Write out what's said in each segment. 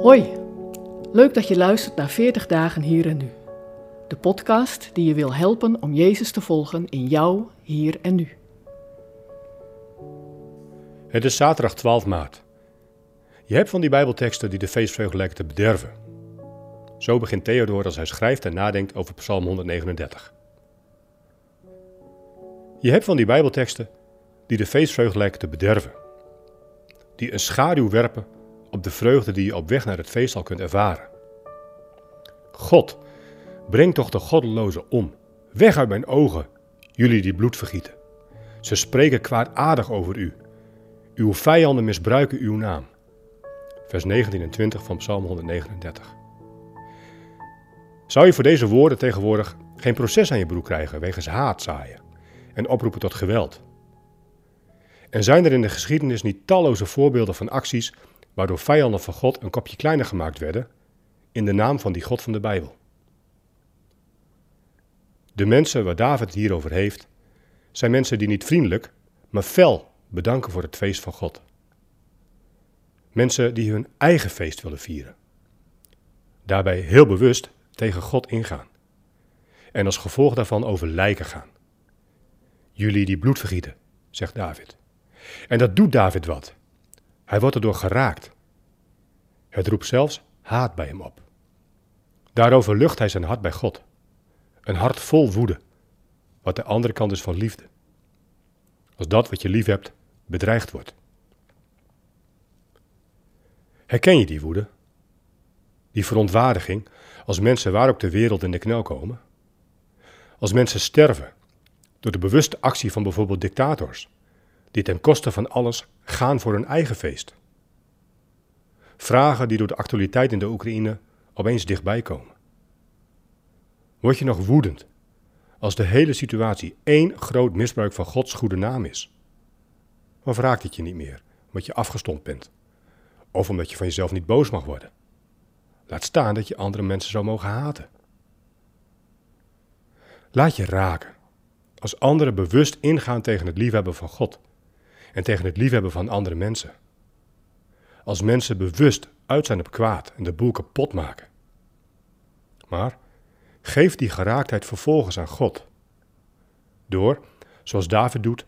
Hoi, leuk dat je luistert naar 40 dagen hier en nu. De podcast die je wil helpen om Jezus te volgen in jou, hier en nu. Het is zaterdag 12 maart. Je hebt van die Bijbelteksten die de feestvreugde lijken te bederven. Zo begint Theodor als hij schrijft en nadenkt over Psalm 139. Je hebt van die Bijbelteksten die de feestvreugde lijken te bederven. Die een schaduw werpen op de vreugde die je op weg naar het feest al kunt ervaren. God, breng toch de goddelozen om. Weg uit mijn ogen, jullie die bloed vergieten. Ze spreken kwaadaardig over u. Uw vijanden misbruiken uw naam. Vers 19 en 20 van Psalm 139. Zou je voor deze woorden tegenwoordig geen proces aan je broek krijgen wegens haat zaaien en oproepen tot geweld? En zijn er in de geschiedenis niet talloze voorbeelden van acties waardoor vijanden van God een kopje kleiner gemaakt werden in de naam van die God van de Bijbel? De mensen waar David het hier over heeft, zijn mensen die niet vriendelijk, maar fel bedanken voor het feest van God. Mensen die hun eigen feest willen vieren. Daarbij heel bewust tegen God ingaan. En als gevolg daarvan over lijken gaan. Jullie die bloed vergieten, zegt David. En dat doet David wat. Hij wordt erdoor geraakt. Het roept zelfs haat bij hem op. Daarover lucht hij zijn hart bij God. Een hart vol woede, wat de andere kant is van liefde. Als dat wat je lief hebt bedreigd wordt. Herken je die woede? Die verontwaardiging als mensen waar ook ter wereld in de knel komen? Als mensen sterven door de bewuste actie van bijvoorbeeld dictators, die ten koste van alles gaan voor hun eigen feest? Vragen die door de actualiteit in de Oekraïne opeens dichtbij komen. Word je nog woedend als de hele situatie één groot misbruik van Gods goede naam is? Of raakt het je niet meer omdat je afgestompt bent? Of omdat je van jezelf niet boos mag worden? Laat staan dat je andere mensen zou mogen haten. Laat je raken als anderen bewust ingaan tegen het liefhebben van God en tegen het liefhebben van andere mensen. Als mensen bewust uit zijn op kwaad en de boel kapot maken. Maar geef die geraaktheid vervolgens aan God. Door, zoals David doet,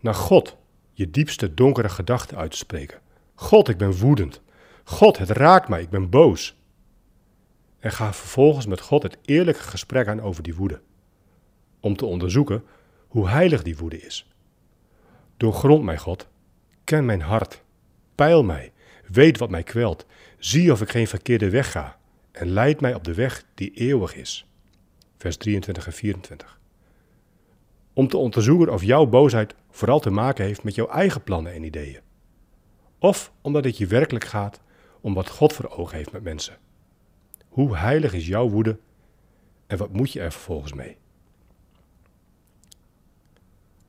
naar God je diepste donkere gedachten uit te spreken. God, ik ben woedend. God, het raakt mij, ik ben boos. En ga vervolgens met God het eerlijke gesprek aan over die woede. Om te onderzoeken hoe heilig die woede is. Doorgrond mij, God. Ken mijn hart. Peil mij. Weet wat mij kwelt. Zie of ik geen verkeerde weg ga. En leid mij op de weg die eeuwig is. Vers 23 en 24. Om te onderzoeken of jouw boosheid vooral te maken heeft met jouw eigen plannen en ideeën. Of omdat het je werkelijk gaat om wat God voor ogen heeft met mensen. Hoe heilig is jouw woede en wat moet je er vervolgens mee?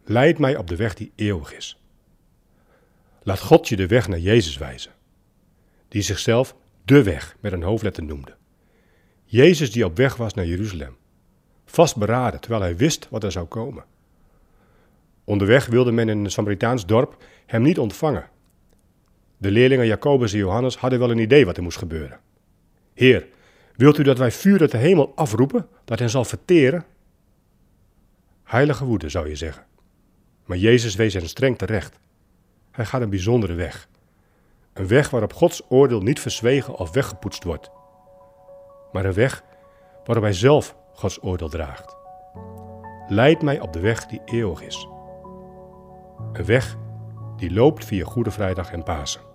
Leid mij op de weg die eeuwig is. Laat God je de weg naar Jezus wijzen, die zichzelf de weg met een hoofdletter noemde. Jezus die op weg was naar Jeruzalem, vastberaden terwijl hij wist wat er zou komen. Onderweg wilde men in een Samaritaans dorp hem niet ontvangen. De leerlingen Jacobus en Johannes hadden wel een idee wat er moest gebeuren. Heer, wilt u dat wij vuur uit de hemel afroepen, dat hen zal verteren? Heilige woede, zou je zeggen. Maar Jezus wees hen streng terecht. Hij gaat een bijzondere weg. Een weg waarop Gods oordeel niet verzwegen of weggepoetst wordt. Maar een weg waarop hij zelf Gods oordeel draagt. Leid mij op de weg die eeuwig is. Een weg die loopt via Goede Vrijdag en Pasen.